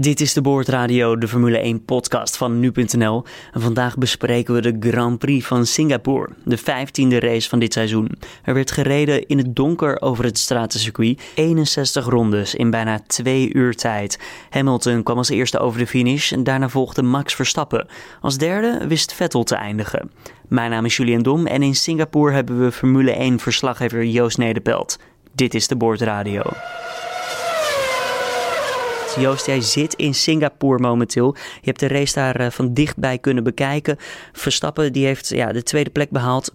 Dit is de Boordradio, de Formule 1 podcast van nu.nl. En vandaag bespreken we de Grand Prix van Singapore, de 15e race van dit seizoen. Er werd gereden in het donker over het stratencircuit, 61 rondes in bijna twee uur tijd. Hamilton kwam als eerste over de finish en daarna volgde Max Verstappen. Als derde wist Vettel te eindigen. Mijn naam is Julian Dom en in Singapore hebben we Formule 1 verslaggever Joost Nederpelt. Dit is de Boordradio. Joost, jij zit in Singapore momenteel. Je hebt de race daar eh, van dichtbij kunnen bekijken. Verstappen die heeft ja, de tweede plek behaald.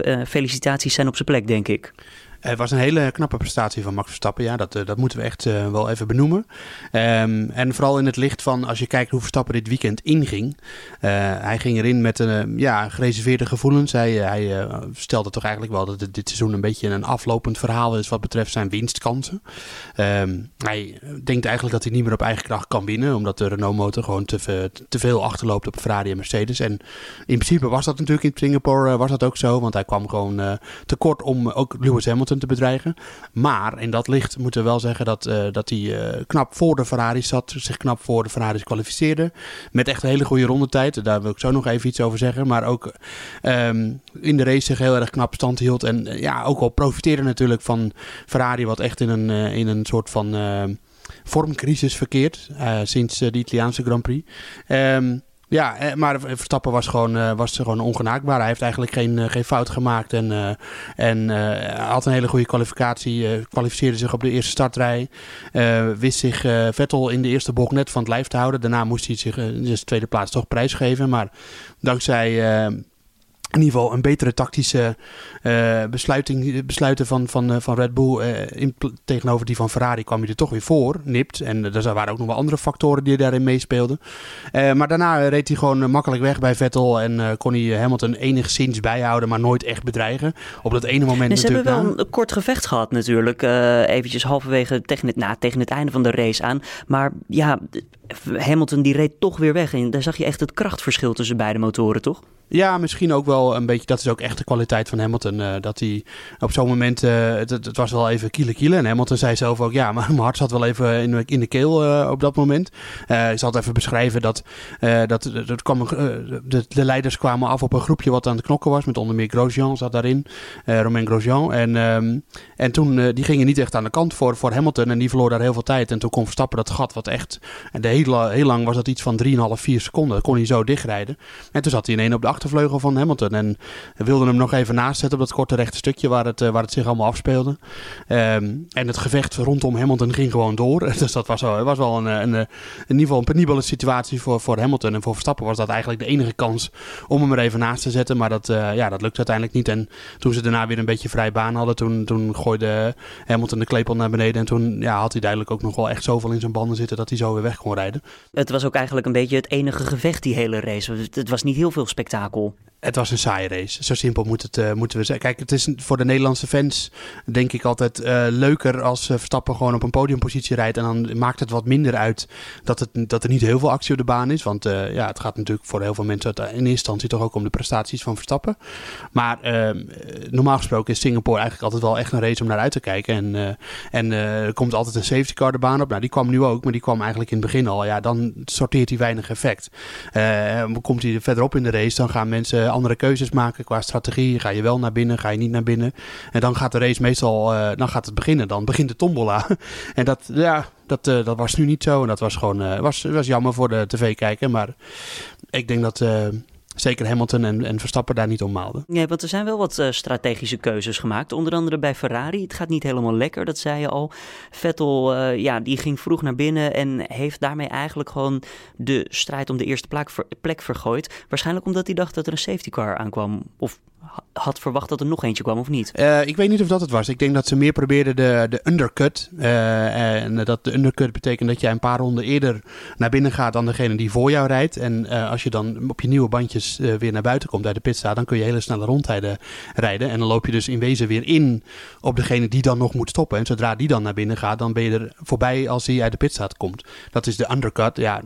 Eh, felicitaties zijn op zijn plek, denk ik. Het was een hele knappe prestatie van Max Verstappen. Ja, dat, eh, dat moeten we echt uh, wel even benoemen. Um, en vooral in het licht van als je kijkt hoe Verstappen dit weekend inging. Uh, hij ging erin met een ja, gereserveerde gevoelens. Hij, hij stelde toch eigenlijk wel dat dit seizoen een beetje een aflopend verhaal is wat betreft zijn winstkansen. Um, hij denkt eigenlijk dat hij niet meer op eigen kracht kan winnen. Omdat de Renault motor gewoon te, te veel achterloopt op Ferrari en Mercedes. En in principe was dat natuurlijk in Singapore was dat ook zo. Want hij kwam gewoon tekort om ook Lewis Hamilton te bedreigen. Maar in dat licht moeten we wel zeggen dat, uh, dat hij uh, knap voor de Ferrari zat. Zich knap voor de Ferraris kwalificeerde. Met echt een hele goede rondetijd. Daar wil ik zo nog even iets over zeggen. Maar ook um, in de race zich heel erg knap stand hield. En uh, ja, ook al profiteerde natuurlijk van Ferrari. Wat echt in een, in een soort van vormcrisis verkeert. sinds de Italiaanse Grand Prix. Um, ja, eh, maar Verstappen was gewoon, uh, was gewoon ongenaakbaar. Hij heeft eigenlijk geen, uh, geen fout gemaakt. En, en had een hele goede kwalificatie. kwalificeerde zich op de eerste startrij. wist zich Vettel in de eerste bocht net van het lijf te houden. Daarna moest hij zich in de tweede plaats toch prijsgeven. Maar dankzij in ieder geval een betere tactische uh, besluiting, besluiten van, van, uh, van Red Bull uh, in, tegenover die van Ferrari kwam je er toch weer voor, nipt. En er waren ook nog wel andere factoren die daarin meespeelden. maar daarna reed hij gewoon makkelijk weg bij Vettel en kon hij Hamilton enigszins bijhouden, maar nooit echt bedreigen. Op dat ene moment en ze natuurlijk. hebben wel een kort gevecht gehad natuurlijk, eventjes halverwege tegen het, nou, tegen het einde van de race aan. Maar ja, Hamilton die reed toch weer weg en daar zag je echt het krachtverschil tussen beide motoren, toch? Ja, misschien ook wel een beetje. Dat is ook echt de kwaliteit van Hamilton. Uh, dat hij op zo'n moment. Uh, het, het, was wel even kiele kiele. En Hamilton zei zelf ook. Ja, maar mijn hart zat wel even in, in de keel uh, op dat moment. ik zal het even beschrijven. Dat, dat, kwam, de, de, leiders kwamen af op een groepje wat aan het knokken was. Met onder meer Grosjean zat daarin. Romain Grosjean. En, um, en toen. die gingen niet echt aan de kant voor, voor Hamilton. En die verloor daar heel veel tijd. En toen kon Verstappen dat gat. Wat echt. De heel, lang was dat iets van 3,5, 4 seconden. Dat kon hij zo dichtrijden. En toen zat hij in één op de achtervleugel van Hamilton. En wilde hem nog even naast zetten op dat korte rechte stukje waar het, eh, waar het zich allemaal afspeelde. Um, en het gevecht rondom Hamilton ging gewoon door. dus dat was wel, was wel een, een, in ieder geval een penibele situatie voor, voor Hamilton. En voor Verstappen was dat eigenlijk de enige kans om hem er even naast te zetten. Maar dat, uh, ja, dat lukte uiteindelijk niet. En toen ze daarna weer een beetje vrij baan hadden, toen, toen gooide Hamilton de klepel naar beneden. En toen ja, had hij duidelijk ook nog wel echt zoveel in zijn banden zitten dat hij zo weer weg kon rijden. Het was ook eigenlijk een beetje het enige gevecht die hele race. Het was niet heel veel spektakel het was een saaie race. Zo simpel moet het, uh, moeten we zeggen. Kijk, het is voor de Nederlandse fans denk ik altijd uh, leuker als uh, Verstappen gewoon op een podiumpositie rijdt. En dan maakt het wat minder uit dat, het, dat er niet heel veel actie op de baan is. Want ja, het gaat natuurlijk voor heel veel mensen in eerste instantie toch ook om de prestaties van Verstappen. Maar ehm, normaal gesproken is Singapore eigenlijk altijd wel echt een race om naar uit te kijken. En, en er komt altijd een safety car de baan op. Nou, die kwam nu ook, maar die kwam eigenlijk in het begin al. Ja, dan sorteert hij weinig effect. komt hij verderop in de race, dan gaan mensen andere keuzes maken qua strategie. Ga je wel naar binnen, ga je niet naar binnen. En dan gaat de race meestal, uh, dan gaat het beginnen. Dan begint de tombola. en dat, ja, dat, uh, dat was nu niet zo. En dat was gewoon, uh, was, was jammer voor de tv-kijker. Maar ik denk dat zeker Hamilton en, en Verstappen daar niet om maalden. Ja, want er zijn wel wat uh, strategische keuzes gemaakt. Onder andere bij Ferrari. Het gaat niet helemaal lekker, dat zei je al. Vettel, uh, ja, die ging vroeg naar binnen en heeft daarmee eigenlijk gewoon de strijd om de eerste plek, plek vergooid. Waarschijnlijk omdat hij dacht dat er een safety car aankwam. Of had verwacht dat er nog eentje kwam, of niet? Uh, ik weet niet of dat het was. Ik denk dat ze meer probeerden de, de undercut. Uh, en dat de undercut betekent dat jij een paar ronden eerder naar binnen gaat dan degene die voor jou rijdt. En uh, als je dan op je nieuwe bandjes weer naar buiten komt uit de pitstraat, dan kun je hele snelle rondtijden rijden. En dan loop je dus in wezen weer in op degene die dan nog moet stoppen. En zodra die dan naar binnen gaat, dan ben je er voorbij als hij uit de pitstraat komt. Dat is de undercut. Ja,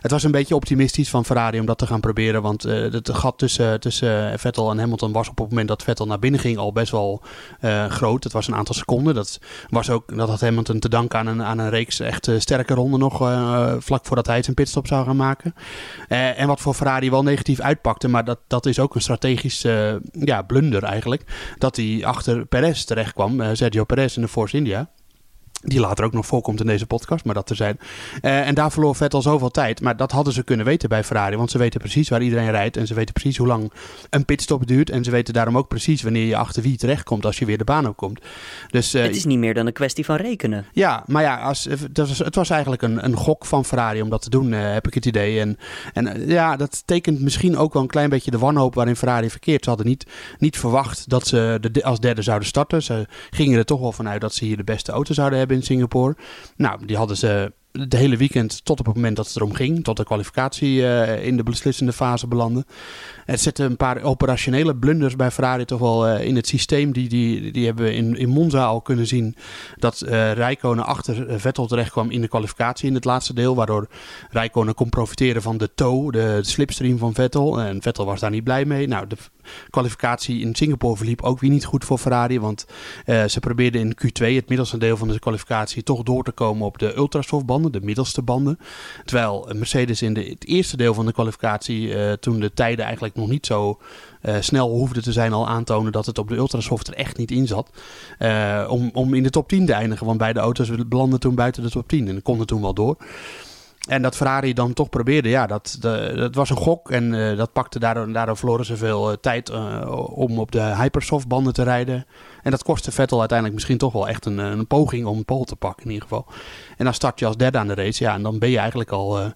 het was een beetje optimistisch van Ferrari om dat te gaan proberen. Want uh, het gat tussen, tussen Vettel en Hamilton was op het moment dat Vettel naar binnen ging al best wel uh, groot. Het was een aantal seconden. Dat, was ook, dat had Hamilton te danken aan een, aan een reeks echt sterke ronden nog. Uh, vlak voordat hij zijn pitstop zou gaan maken. en wat voor Ferrari wel negatief uitpakte. Maar dat, dat is ook een strategisch ja, blunder eigenlijk. Dat hij achter Perez terecht kwam. Sergio Perez in de Force India. Die later ook nog voorkomt in deze podcast, maar dat te zijn. Uh, en daar verloor Vettel zoveel tijd. Maar dat hadden ze kunnen weten bij Ferrari. Want ze weten precies waar iedereen rijdt. En ze weten precies hoe lang een pitstop duurt. En ze weten daarom ook precies wanneer je achter wie terechtkomt als je weer de baan opkomt. Dus, uh, het is niet meer dan een kwestie van rekenen. Ja, maar ja, als, het, was, het was eigenlijk een, een gok van Ferrari om dat te doen, uh, heb ik het idee. En, en ja, dat tekent misschien ook wel een klein beetje de wanhoop waarin Ferrari verkeert. Ze hadden niet, niet verwacht dat ze de, als derde zouden starten. Ze gingen er toch wel vanuit dat ze hier de beste auto zouden hebben in Singapore. Nou, die hadden ze de hele weekend tot op het moment dat het erom ging, tot de kwalificatie uh, in de beslissende fase belanden. Het zette een paar operationele blunders bij Ferrari toch wel uh, in het systeem. Die, die, die hebben we in, in Monza al kunnen zien dat uh, Rijkonen achter Vettel terecht kwam in de kwalificatie in het laatste deel. Waardoor Rijkonen kon profiteren van de toe, de, slipstream van Vettel. En Vettel was daar niet blij mee. Nou, de kwalificatie in Singapore verliep ook weer niet goed voor Ferrari. Want ze probeerden in Q2, het middelste deel van de kwalificatie, toch door te komen op de ultrasoftbanden, de middelste banden. Terwijl Mercedes in de, het eerste deel van de kwalificatie, uh, toen de tijden eigenlijk nog niet zo uh, snel hoefde te zijn, al aantonen dat het op de ultrasoft er echt niet in zat. om, om in de top 10 te eindigen. Want beide auto's belanden toen buiten de top 10 en konden toen wel door. En dat Ferrari dan toch probeerde, ja, dat, de, dat was een gok. En uh, dat pakte daardoor, daardoor verloren ze veel uh, tijd uh, om op de Hypersoft banden te rijden. En dat kostte Vettel uiteindelijk misschien toch wel echt een, een poging om een pole te pakken in ieder geval. En dan start je als derde aan de race, ja, en dan ben je eigenlijk al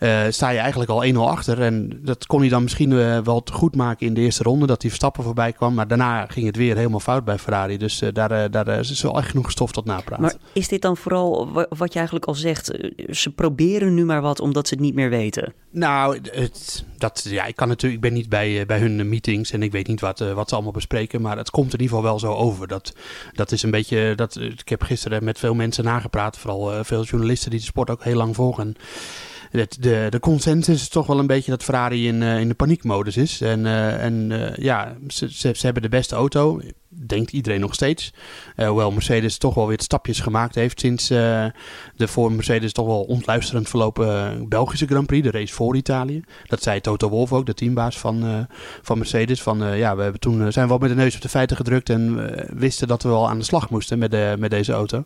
uh, sta je eigenlijk al 1-0 achter. En dat kon hij dan misschien uh, wel goed maken in de eerste ronde, dat hij Verstappen voorbij kwam. Maar daarna ging het weer helemaal fout bij Ferrari. Dus uh, daar, daar is wel echt genoeg stof tot napraten. Maar is dit dan vooral wat je eigenlijk al zegt? Ze proberen nu maar wat omdat ze het niet meer weten. Nou, het, dat, ja, ik, kan natuurlijk, ik ben niet bij, bij hun meetings en ik weet niet wat, wat ze allemaal bespreken. Maar het komt in ieder geval wel zo over. Dat, dat is een beetje. Dat, ik heb gisteren met veel mensen nagepraat, vooral veel journalisten die de sport ook heel lang volgen de, de, de consensus is toch wel een beetje dat Ferrari in, uh, in de paniekmodus is. En, uh, en uh, ja, ze, ze, ze, hebben de beste auto, denkt iedereen nog steeds. hoewel Mercedes toch wel weer stapjes gemaakt heeft sinds de voor Mercedes toch wel ontluisterend verlopen Belgische Grand Prix, de race voor Italië. Dat zei Toto Wolff ook, de teambaas van, van Mercedes. Van, ja, we hebben toen zijn we wel met de neus op de feiten gedrukt en wisten dat we wel aan de slag moesten met, de, met deze auto.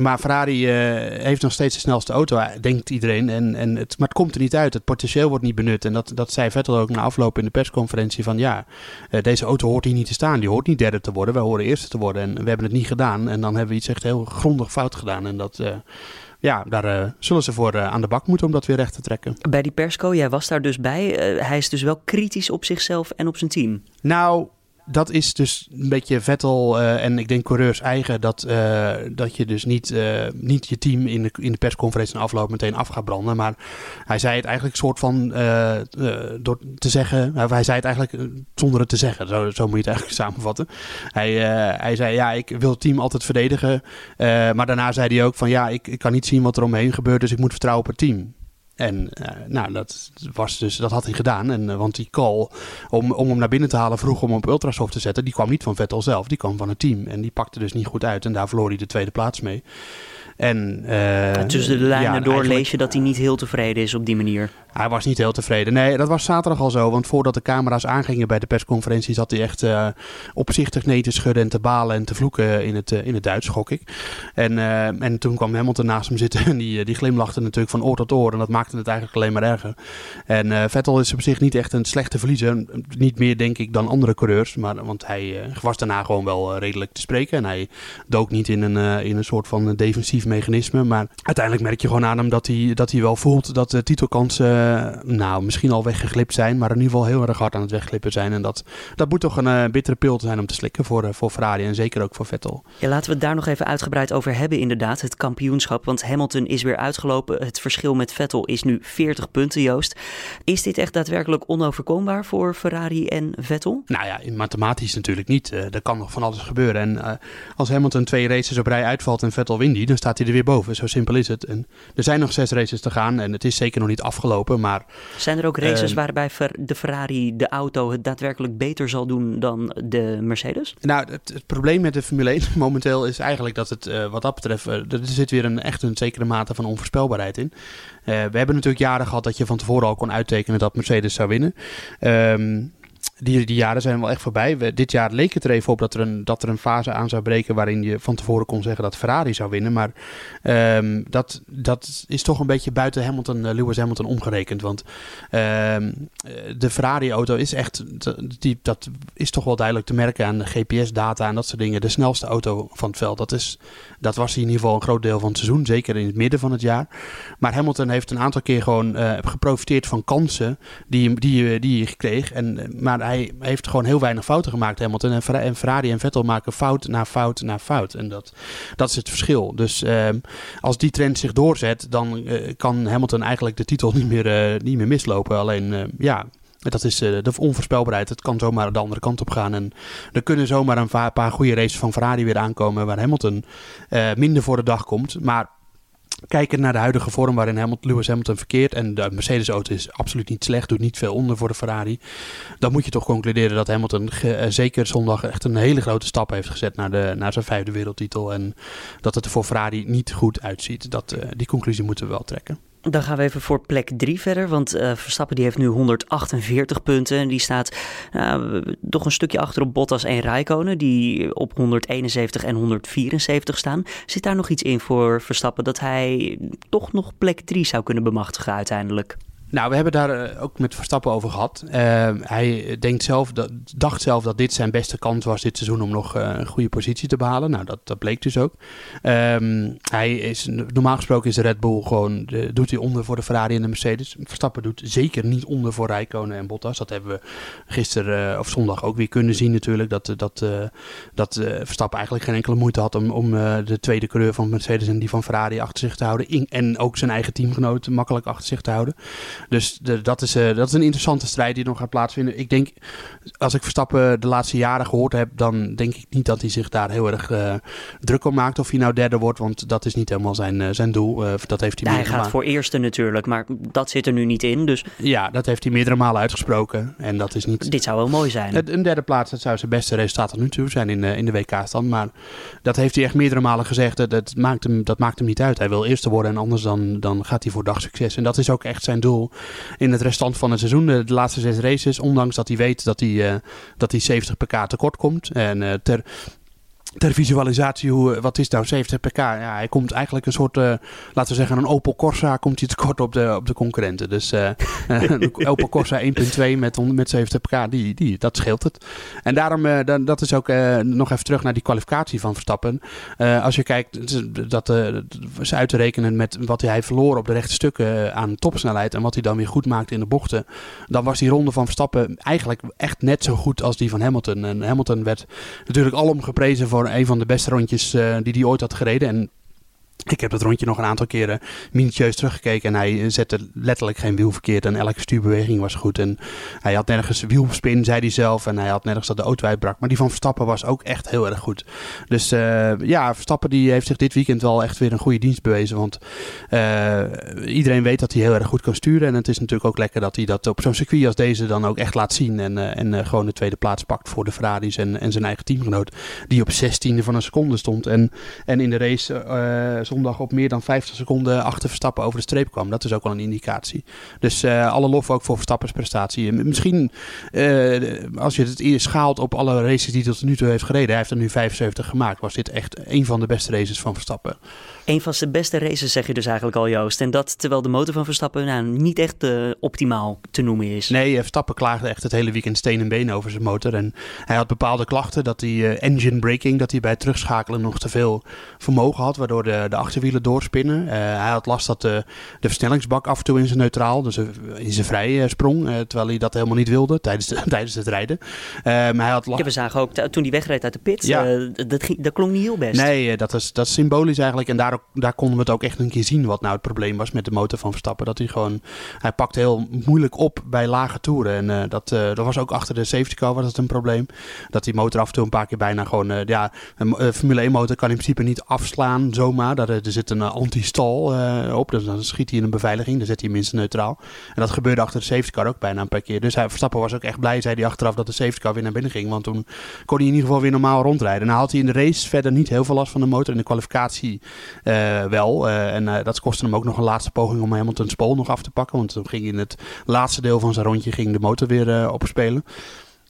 Maar Ferrari uh, heeft nog steeds de snelste auto, denkt iedereen. En, en het, maar het komt er niet uit. Het potentieel wordt niet benut. En dat, dat zei Vettel ook na afloop in de persconferentie. Van ja, uh, deze auto hoort hier niet te staan. Die hoort niet derde te worden. Wij horen eerste te worden. En we hebben het niet gedaan. En dan hebben we iets echt heel grondig fout gedaan. En dat... Uh, ja, daar zullen ze voor aan de bak moeten om dat weer recht te trekken. Bij die persco, jij was daar dus bij. Hij is dus wel kritisch op zichzelf en op zijn team. Nou, dat is dus een beetje Vettel uh, en ik denk coureurs eigen dat, uh, dat je dus niet, uh, niet je team in de, in de persconferentie en afloop meteen af gaat branden. Maar hij zei het eigenlijk soort van door te zeggen. hij zei het eigenlijk zonder het te zeggen. Zo, zo moet je het eigenlijk samenvatten. Hij, hij zei ja, ik wil het team altijd verdedigen. maar daarna zei hij ook van ja, ik, ik kan niet zien wat er omheen gebeurt, dus ik moet vertrouwen op het team. En uh, nou, dat, was dus, dat had hij gedaan. En, uh, want die call om, om hem naar binnen te halen vroeg om hem op Ultrasoft te zetten, die kwam niet van Vettel zelf, die kwam van het team. En die pakte dus niet goed uit en daar verloor hij de tweede plaats mee. En, uh, tussen de lijnen ja, door lees je dat hij niet heel tevreden is op die manier. Hij was niet heel tevreden. Nee, dat was zaterdag al zo. Want voordat de camera's aangingen bij de persconferentie... zat hij echt uh, opzichtig nee te schudden en te balen en te vloeken in het, uh, in het Duits, gok ik. En, uh, en toen kwam Hamilton naast hem zitten en die, die glimlachte natuurlijk van oor tot oor. En dat maakte het eigenlijk alleen maar erger. En Vettel is op zich niet echt een slechte verliezer. Niet meer, denk ik, dan andere coureurs. Maar, want hij was daarna gewoon wel redelijk te spreken. En hij dook niet in een, in een soort van defensief mechanisme. Maar uiteindelijk merk je gewoon aan hem dat hij, dat hij wel voelt dat de titelkansen nou, misschien al weggeglipt zijn, maar in ieder geval heel erg hard aan het wegglippen zijn. En dat, dat moet toch een bittere pil zijn om te slikken voor, voor Ferrari en zeker ook voor Vettel. Ja, laten we het daar nog even uitgebreid over hebben inderdaad, het kampioenschap. Want Hamilton is weer uitgelopen. Het verschil met Vettel is nu 40 punten, Joost. Is dit echt daadwerkelijk onoverkombaar voor Ferrari en Vettel? Nou ja, mathematisch natuurlijk niet. Uh, er kan nog van alles gebeuren. En als Hamilton twee races op rij uitvalt en Vettel wint die, dan staat hij er weer boven. Zo simpel is het. En er zijn nog zes races te gaan en het is zeker nog niet afgelopen. Maar, zijn er ook races uh, waarbij de Ferrari de auto het daadwerkelijk beter zal doen dan de Mercedes? Nou, het, het probleem met de Formule 1 momenteel is eigenlijk dat het uh, wat dat betreft, uh, er zit weer een echt een zekere mate van onvoorspelbaarheid in. we hebben natuurlijk jaren gehad dat je van tevoren al kon uittekenen dat Mercedes zou winnen. Um, die, die jaren zijn wel echt voorbij. We, dit jaar leek het er even op dat er, een, dat er een fase aan zou breken waarin je van tevoren kon zeggen dat Ferrari zou winnen. Maar um, dat, dat is toch een beetje buiten Hamilton, uh, Lewis Hamilton omgerekend. Want um, de Ferrari-auto is echt, die, dat is toch wel duidelijk te merken aan GPS-data en dat soort dingen. De snelste auto van het veld. Dat, is, dat was in ieder geval een groot deel van het seizoen, zeker in het midden van het jaar. Maar Hamilton heeft een aantal keer gewoon uh, geprofiteerd van kansen die, die, die hij kreeg. En, maar hij heeft gewoon heel weinig fouten gemaakt, Hamilton. En Ferrari en Vettel maken fout na fout na fout. En dat, dat is het verschil. Dus uh, als die trend zich doorzet, dan uh, kan Hamilton eigenlijk de titel niet meer, uh, niet meer mislopen. Alleen, ja, dat is de onvoorspelbaarheid. Het kan zomaar de andere kant op gaan. En er kunnen zomaar een paar goede races van Ferrari weer aankomen waar Hamilton minder voor de dag komt. Maar kijken naar de huidige vorm waarin Hamilton, Lewis Hamilton verkeert. En de Mercedes-auto is absoluut niet slecht, doet niet veel onder voor de Ferrari. Dan moet je toch concluderen dat Hamilton uh, zeker zondag echt een hele grote stap heeft gezet naar, de, naar zijn vijfde wereldtitel. En dat het er voor Ferrari niet goed uitziet. Dat, uh, die conclusie moeten we wel trekken. Dan gaan we even voor plek 3 verder. Want uh, Verstappen die heeft nu 148 punten. En die staat uh, toch een stukje achter op Bottas en Raikkonen. Die op 171 en 174 staan. Zit daar nog iets in voor Verstappen dat hij toch nog plek 3 zou kunnen bemachtigen uiteindelijk? Nou, we hebben daar uh, ook met Verstappen over gehad. Uh, hij denkt zelf dat, dacht zelf dat dit zijn beste kans was dit seizoen om nog uh, een goede positie te behalen. Nou, dat, bleek dus ook. Um, hij is, normaal gesproken is Red Bull gewoon, doet hij onder voor de Ferrari en de Mercedes. Verstappen doet zeker niet onder voor Rijkonen en Bottas. Dat hebben we gisteren of zondag ook weer kunnen zien natuurlijk. Dat, dat, dat Verstappen eigenlijk geen enkele moeite had om, om de tweede coureur van Mercedes en die van Ferrari achter zich te houden. En ook zijn eigen teamgenoten makkelijk achter zich te houden. Dus de, dat, is, uh, dat is een interessante strijd die nog gaat plaatsvinden. Ik denk, als ik Verstappen de laatste jaren gehoord heb, dan denk ik niet dat hij zich daar heel erg uh, druk om maakt of hij nou derde wordt. Want dat is niet helemaal zijn, uh, zijn doel. dat heeft hij hij gaat voor eerste natuurlijk, maar dat zit er nu niet in. Dus... Ja, dat heeft hij meerdere malen uitgesproken. En dat is niet... Dit zou wel mooi zijn. Een derde plaats, dat zou zijn beste resultaat tot nu toe zijn in, in de WK-stand. Maar dat heeft hij echt meerdere malen gezegd. Dat, dat, maakt hem, dat maakt hem niet uit. Hij wil eerste worden en anders dan, dan gaat hij voor dagsucces. En dat is ook echt zijn doel in het restant van het seizoen. De, laatste zes races, ondanks dat hij weet dat hij, uh, dat hij 70 pk tekort komt. En uh, ter ter visualisatie, hoe, wat is nou 70 pk? Ja, hij komt eigenlijk een soort, uh, laten we zeggen, een Opel Corsa komt hij tekort op de, op de concurrenten. Dus uh, Opel Corsa 1.2 met, met 70 pk, die, die, dat scheelt het. En daarom, uh, dan, dat is ook nog even terug naar die kwalificatie van Verstappen. als je kijkt, dat is uit te rekenen met wat hij verloor op de rechte stukken aan topsnelheid en wat hij dan weer goed maakte in de bochten. Dan was die ronde van Verstappen eigenlijk echt net zo goed als die van Hamilton. En Hamilton werd natuurlijk alom geprezen voor een van de beste rondjes uh, die hij ooit had gereden. En ik heb dat rondje nog een aantal keren minutieus teruggekeken. En hij zette letterlijk geen wiel verkeerd. En elke stuurbeweging was goed. En hij had nergens wielspin, zei hij zelf. En hij had nergens dat de auto uitbrak. Maar die van Verstappen was ook echt heel erg goed. Dus uh, ja, Verstappen die heeft zich dit weekend wel echt weer een goede dienst bewezen. Want uh, iedereen weet dat hij heel erg goed kan sturen. En het is natuurlijk ook lekker dat hij dat op zo'n circuit als deze dan ook echt laat zien. En, uh, en gewoon de tweede plaats pakt voor de Ferraris en, en zijn eigen teamgenoot. Die op 16e van een seconde stond. En, en in de race zondag op meer dan 50 seconden achter Verstappen over de streep kwam. Dat is ook wel een indicatie. Dus uh, alle lof ook voor Verstappens prestatie. Misschien uh, als je het schaalt op alle races die hij tot nu toe heeft gereden. Hij heeft er nu 75 gemaakt. Was dit echt een van de beste races van Verstappen. Een van zijn beste races zeg je dus eigenlijk al Joost. En dat terwijl de motor van Verstappen nou, niet echt uh, optimaal te noemen is. Nee, Verstappen klaagde echt het hele weekend steen en been over zijn motor. En hij had bepaalde klachten. Dat hij engine braking, dat hij bij het terugschakelen nog te veel vermogen had. Waardoor de, de achterwielen doorspinnen. hij had last dat de, de versnellingsbak af en toe in zijn neutraal, dus in zijn vrij sprong. terwijl hij dat helemaal niet wilde tijdens, tijdens het rijden. maar hij had ja, we zagen ook toen hij wegreed uit de pit, ja. dat, ging, dat klonk niet heel best. Nee, dat is, dat is symbolisch eigenlijk. En daar, daar konden we het ook echt een keer zien wat nou het probleem was met de motor van Verstappen. Dat hij gewoon, hij pakt heel moeilijk op bij lage toeren. En uh, dat, uh, dat was ook achter de safety car was het een probleem. Dat die motor af en toe een paar keer bijna gewoon, uh, ja, een Formule 1 motor kan in principe niet afslaan zomaar. Daar, er zit een anti-stal op, dus dan schiet hij in een beveiliging. Dan zet hij minstens neutraal. En dat gebeurde achter de safety car ook bijna een paar keer. Dus hij, Verstappen was ook echt blij, zei hij achteraf, dat de safety car weer naar binnen ging. Want toen kon hij in ieder geval weer normaal rondrijden. Nou had hij in de race verder niet heel veel last van de motor. In de kwalificatie wel. en dat kostte hem ook nog een laatste poging om Hamilton Spool nog af te pakken. Want toen ging in het laatste deel van zijn rondje ging de motor weer opspelen.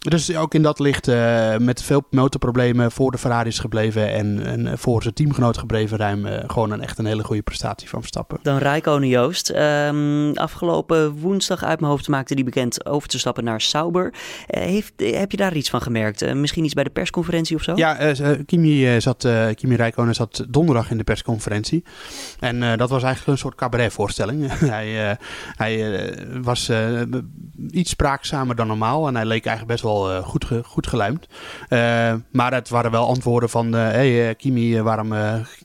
Dus ook in dat licht uh, met veel motorproblemen voor de Ferraris gebleven en, en voor zijn teamgenoot gebleven ruim uh, gewoon een echt een hele goede prestatie van Verstappen. Dan Rijkonen Joost. Um, afgelopen woensdag uit mijn hoofd maakte die bekend over te stappen naar Sauber. Uh, heeft, heb je daar iets van gemerkt? misschien iets bij de persconferentie of zo? Ja, Kimi, zat, Kimi Rijkonen zat donderdag in de persconferentie. En dat was eigenlijk een soort cabaretvoorstelling. hij hij was iets spraakzamer dan normaal en hij leek eigenlijk best wel uh, goed, ge, goed geluimd. Uh, maar het waren wel antwoorden van: eh, hey, Kimi, waarom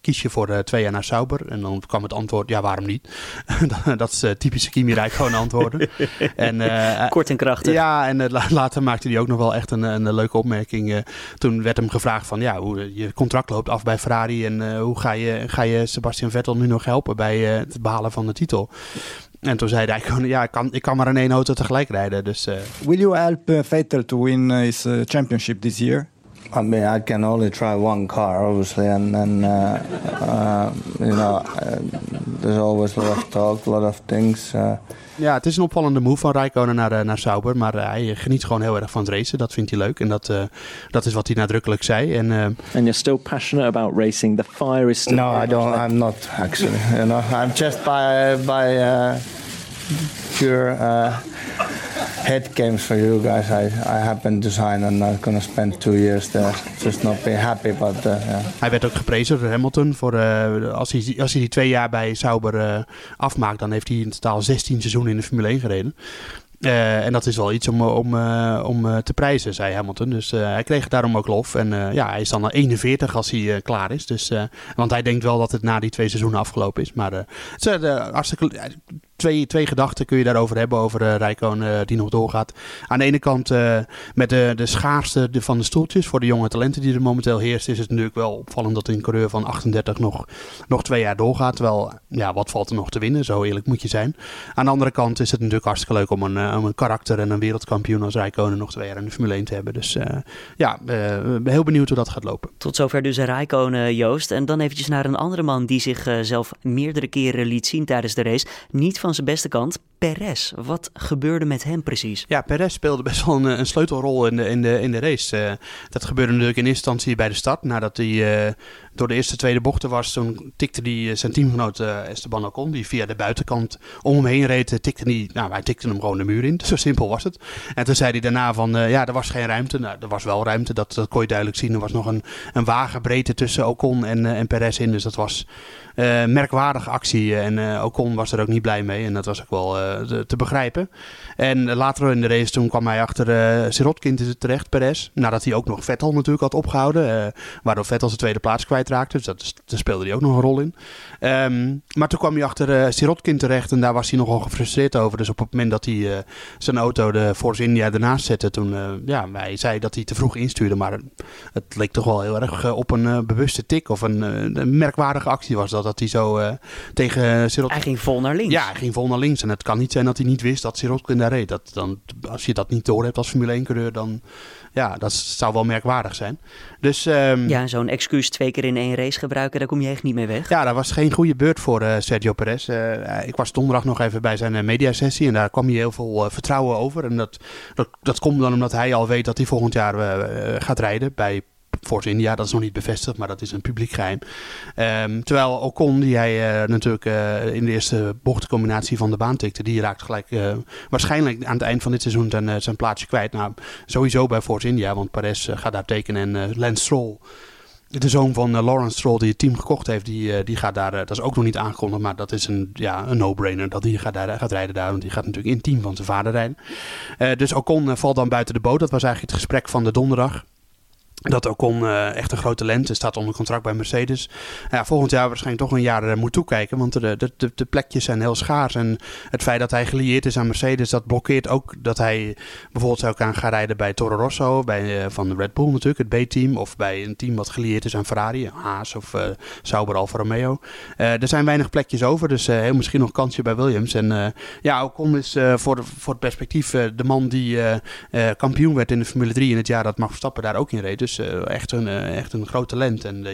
kies je voor twee jaar naar Sauber? En dan kwam het antwoord: ja, waarom niet? dat is typische Kimi gewoon antwoorden. en, Kort en krachtig. Ja, en later maakte hij ook nog wel echt een, een leuke opmerking. toen werd hem gevraagd: van ja, hoe je contract loopt af bij Ferrari en hoe ga je, ga je Sebastian Vettel nu nog helpen bij het behalen van de titel? En toen zei hij gewoon, ja, ik kan, ik kan maar in één auto tegelijk rijden. Dus, uh... Will you help uh, Vettel to win uh, his championship this year? I mean, I can only try one car, obviously, and then uh, uh, you know, there's always a lot of talk, a lot of things. Ja, het is een opvallende move van Rijkonen naar, naar Sauber. Maar hij geniet gewoon heel erg van het racen. Dat vindt hij leuk. En dat, uh, dat is wat hij nadrukkelijk zei. En, uh, And you're still passionate about racing. The fire is still... No, I don't. I'm not, actually. You know, I'm just by... by uh, pure uh, head games for you guys. I, I happen to sign and I'm gonna spend two years there. Just not be happy, but uh. Hij werd ook geprezen door Hamilton. Voor, uh, als, hij, als hij die twee jaar bij Sauber uh, afmaakt, dan heeft hij in totaal 16 seizoenen in de Formule 1 gereden. Uh, en dat is wel iets om, om, om te prijzen, zei Hamilton. Dus hij kreeg daarom ook lof. En ja, hij is dan 41 als hij klaar is. Dus, want hij denkt wel dat het na die twee seizoenen afgelopen is. Maar het is hartstikke twee, twee gedachten kun je daarover hebben, over uh, Rijkoon uh, die nog doorgaat. Aan de ene kant uh, met de, de schaarste van de stoeltjes voor de jonge talenten die er momenteel heerst, is het natuurlijk wel opvallend dat een coureur van 38 nog, nog twee jaar doorgaat. Terwijl, ja, wat valt er nog te winnen? Zo eerlijk moet je zijn. Aan de andere kant is het natuurlijk hartstikke leuk om een, om een karakter en een wereldkampioen als Rijkonen nog twee jaar in de Formule 1 te hebben. Dus ja, ben heel benieuwd hoe dat gaat lopen. Tot zover dus Rijkonen, Joost. En dan eventjes naar een andere man die zichzelf meerdere keren liet zien tijdens de race. Niet van van zijn beste kant, Perez. Wat gebeurde met hem precies? Ja, Perez speelde best wel een, een sleutelrol in de, in de, in de race. Uh, dat gebeurde natuurlijk in eerste instantie bij de start. Nadat hij uh, door de eerste tweede bochten was, toen tikte hij zijn teamgenoot uh, Esteban Ocon, die via de buitenkant om hem heen reed, tikte hij, nou, hij tikte hem gewoon de muur in. Zo simpel was het. En toen zei hij daarna van, ja, er was geen ruimte. Nou, er was wel ruimte, dat, dat kon je duidelijk zien. Er was nog een, een wagenbreedte tussen Ocon en, en Perez in, dus dat was merkwaardige actie. En Ocon was er ook niet blij mee. En dat was ook wel te begrijpen. En later in de race toen kwam hij achter uh, Sirotkin terecht, Perez. Nadat hij ook nog Vettel natuurlijk had opgehouden. waardoor Vettel zijn tweede plaats kwijtraakte. Dus dat, daar speelde hij ook nog een rol in. Um, maar toen kwam hij achter uh, Sirotkin terecht. En daar was hij nogal gefrustreerd over. Dus op het moment dat hij zijn auto de Force India ernaast zette. Toen ja, hij zei dat hij te vroeg instuurde. Maar het leek toch wel heel erg op een bewuste tik. Of een, een merkwaardige actie was dat dat hij zo tegen Sirotkin... Hij ging vol naar links. Ja, hij ging vol naar links. En het kan niet zijn dat hij niet wist dat Sirotkin daar reed. Dat, dan, als je dat niet door hebt als Formule 1-coureur, dan... Ja, dat zou wel merkwaardig zijn. Dus, um, ja, zo'n excuus twee keer in één race gebruiken, daar kom je echt niet mee weg. Ja, dat was geen goede beurt voor uh, Sergio Perez. Uh, ik was donderdag nog even bij zijn uh, mediasessie en daar kwam hij heel veel vertrouwen over. En dat, dat, dat komt dan omdat hij al weet dat hij volgend jaar gaat rijden bij Force India, dat is nog niet bevestigd, maar dat is een publiek geheim. Um, terwijl Ocon, die hij uh, natuurlijk uh, in de eerste bochtcombinatie van de baan tikte, die raakt gelijk uh, waarschijnlijk aan het eind van dit seizoen zijn, zijn plaatsje kwijt. Nou, sowieso bij Force India, want Perez gaat daar tekenen en Lance Stroll de zoon van Lawrence Stroll die het team gekocht heeft, die, die gaat daar, dat is ook nog niet aangekondigd, maar dat is een, ja, een no-brainer dat hij gaat, daar, gaat rijden daar, want die gaat natuurlijk in het team van zijn vader rijden. dus Ocon valt dan buiten de boot, dat was eigenlijk het gesprek van de donderdag. Dat Ocon uh, echt een groot talent staat onder contract bij Mercedes. Ja, volgend jaar waarschijnlijk toch een jaar uh, moet toekijken, want de, de, de, de, plekjes zijn heel schaars. En het feit dat hij gelieerd is aan Mercedes, dat blokkeert ook dat hij bijvoorbeeld zou gaan, gaan rijden bij Toro Rosso, bij, uh, van Red Bull natuurlijk, het B-team. Of bij een team wat gelieerd is aan Ferrari, Haas of Sauber Alfa Romeo. er zijn weinig plekjes over, dus misschien nog kansje bij Williams. En ja, Ocon is voor, voor het perspectief de man die kampioen werd in de Formule 3 in het jaar dat Max Verstappen daar ook in reed. Dus echt, een, echt een groot talent. En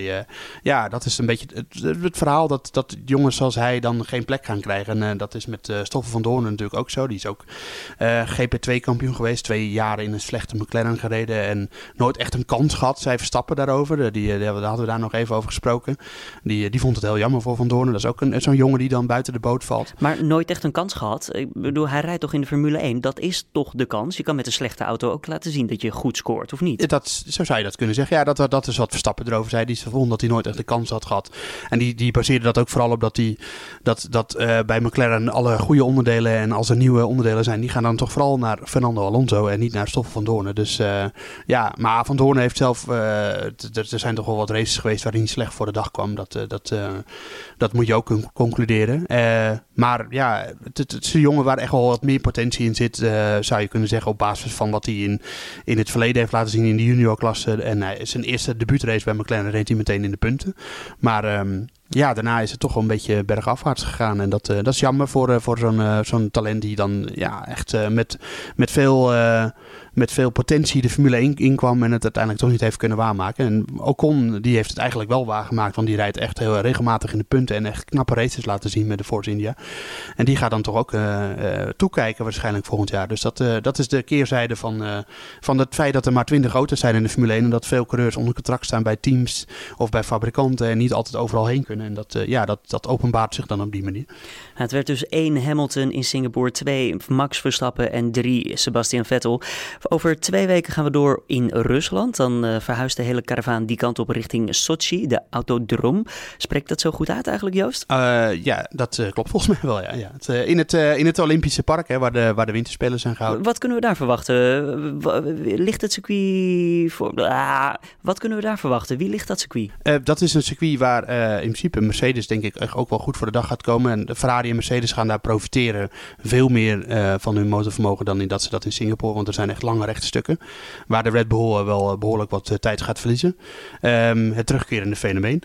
ja, dat is een beetje het, het, verhaal dat, dat jongens zoals hij dan geen plek gaan krijgen. En dat is met Stoffel van Doorn natuurlijk ook zo. Die is ook GP2-kampioen geweest. Twee jaren in een slechte McLaren gereden. En nooit echt een kans gehad. Zij verstappen daarover. Die, die, hadden we daar nog even over gesproken. Die, die vond het heel jammer voor Van Doorn. Dat is ook zo'n jongen die dan buiten de boot valt. Maar nooit echt een kans gehad. Ik bedoel, hij rijdt toch in de Formule 1. Dat is toch de kans. Je kan met een slechte auto ook laten zien dat je goed scoort, of niet? Dat, zo zou je dat kunnen zeggen. Ja, dat, dat is wat Verstappen erover zei. Die vond dat hij nooit echt de kans had gehad. En die, die baseerde dat ook vooral op dat, die, dat, dat uh, bij McLaren alle goede onderdelen en als er nieuwe onderdelen zijn, die gaan dan toch vooral naar Fernando Alonso en niet naar Stoffel van Doornen. Dus uh, ja, maar Van Doornen heeft zelf, uh, er zijn toch wel wat races geweest waarin hij slecht voor de dag kwam. Dat, dat, dat moet je ook concluderen. maar ja, het, is een jongen waar echt wel wat meer potentie in zit, zou je kunnen zeggen, op basis van wat hij in, in het verleden heeft laten zien in de juniorklasse. En hij is zijn eerste debuutrace bij McLaren reed hij meteen in de punten. Maar um, ja, daarna is het toch wel een beetje bergafwaarts gegaan. En dat, uh, dat is jammer voor, uh, voor zo'n zo'n talent die dan ja, echt met, met veel met veel potentie de Formule 1 inkwam en het uiteindelijk toch niet heeft kunnen waarmaken. En Ocon die heeft het eigenlijk wel waargemaakt, want die rijdt echt heel regelmatig in de punten en echt knappe races laten zien met de Force India. En die gaat dan toch ook uh, uh, toekijken waarschijnlijk volgend jaar. Dus dat, uh, dat is de keerzijde van, van het feit dat er maar 20 auto's zijn in de Formule 1 en dat veel coureurs onder contract staan bij teams of bij fabrikanten en niet altijd overal heen kunnen. En dat, ja, dat, dat openbaart zich dan op die manier. Het werd dus 1 Hamilton in Singapore, 2 Max Verstappen en 3 Sebastian Vettel. Over twee weken gaan we door in Rusland. Dan uh, verhuist de hele karavaan die kant op richting Sochi, de autodrom. Spreekt dat zo goed uit eigenlijk, Joost? Uh, ja, dat uh, klopt volgens mij wel. Ja. ja. Het, in, het, in het Olympische park, hè, waar, de, waar de winterspelen zijn gehouden. Wat kunnen we daar verwachten? Ligt het circuit voor... Ah, wat kunnen we daar verwachten? Wie ligt dat circuit? dat is een circuit waar in principe Mercedes denk ik ook wel goed voor de dag gaat komen. En de Ferrari en Mercedes gaan daar profiteren veel meer van hun motorvermogen dan in dat ze dat in Singapore. Want er zijn echt lange rechtstukken. Waar de Red Bull eh, wel eh, behoorlijk wat eh, tijd gaat verliezen. Um, het terugkerende fenomeen.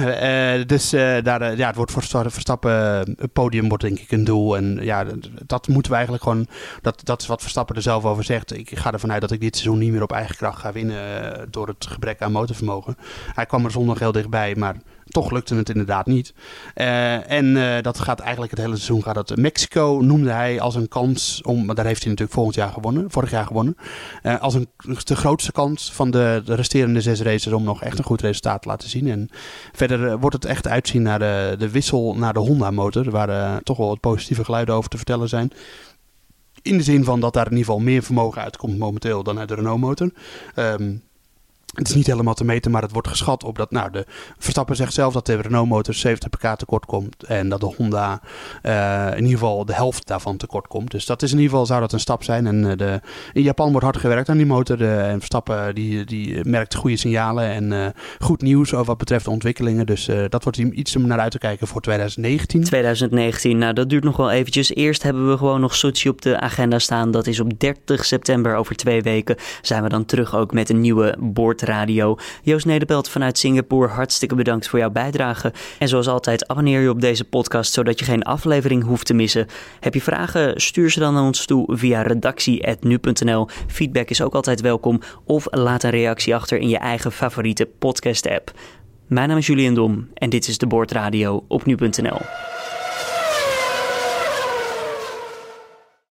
dus daar, ja, het wordt voor Verstappen, het podium wordt denk ik een doel. En ja, dat moeten we eigenlijk gewoon, dat, dat is wat Verstappen er zelf over zegt. Ik ga ervan uit dat ik dit seizoen niet meer op eigen kracht ga winnen door het gebrek aan motorvermogen. Hij kwam er zondag heel dichtbij, maar toch lukte het inderdaad niet. Uh, en uh, dat gaat eigenlijk het hele seizoen gaat dat. Mexico noemde hij als een kans om, maar daar heeft hij natuurlijk volgend jaar gewonnen, vorig jaar gewonnen. Uh, als een de grootste kans van de, de, resterende zes races om nog echt een goed resultaat te laten zien. En verder wordt het echt uitzien naar de, de wissel naar de Honda motor, waar toch wel wat positieve geluiden over te vertellen zijn. In de zin van dat daar in ieder geval meer vermogen uitkomt momenteel dan uit de Renault motor. Um, het is niet helemaal te meten, maar het wordt geschat op dat. Nou, de Verstappen zegt zelf dat de Renault motor 70 pk tekort komt. En dat de Honda uh, in ieder geval de helft daarvan tekort komt. Dus dat is in ieder geval zou dat een stap zijn. En uh, de, in Japan wordt hard gewerkt aan die motor. De, en Verstappen die, die merkt goede signalen en goed nieuws over wat betreft de ontwikkelingen. Dus dat wordt iets om naar uit te kijken voor 2019. 2019, nou dat duurt nog wel eventjes. Eerst hebben we gewoon nog Sochi op de agenda staan. Dat is op 30 september over twee weken. Zijn we dan terug ook met een nieuwe boord Radio. Joost Nederpelt vanuit Singapore, hartstikke bedankt voor jouw bijdrage. En zoals altijd, abonneer je op deze podcast zodat je geen aflevering hoeft te missen. Heb je vragen? Stuur ze dan naar ons toe via redactie.nu.nl. Feedback is ook altijd welkom. Of laat een reactie achter in je eigen favoriete podcast-app. Mijn naam is Julian Dom en dit is de Boordradio op nu.nl.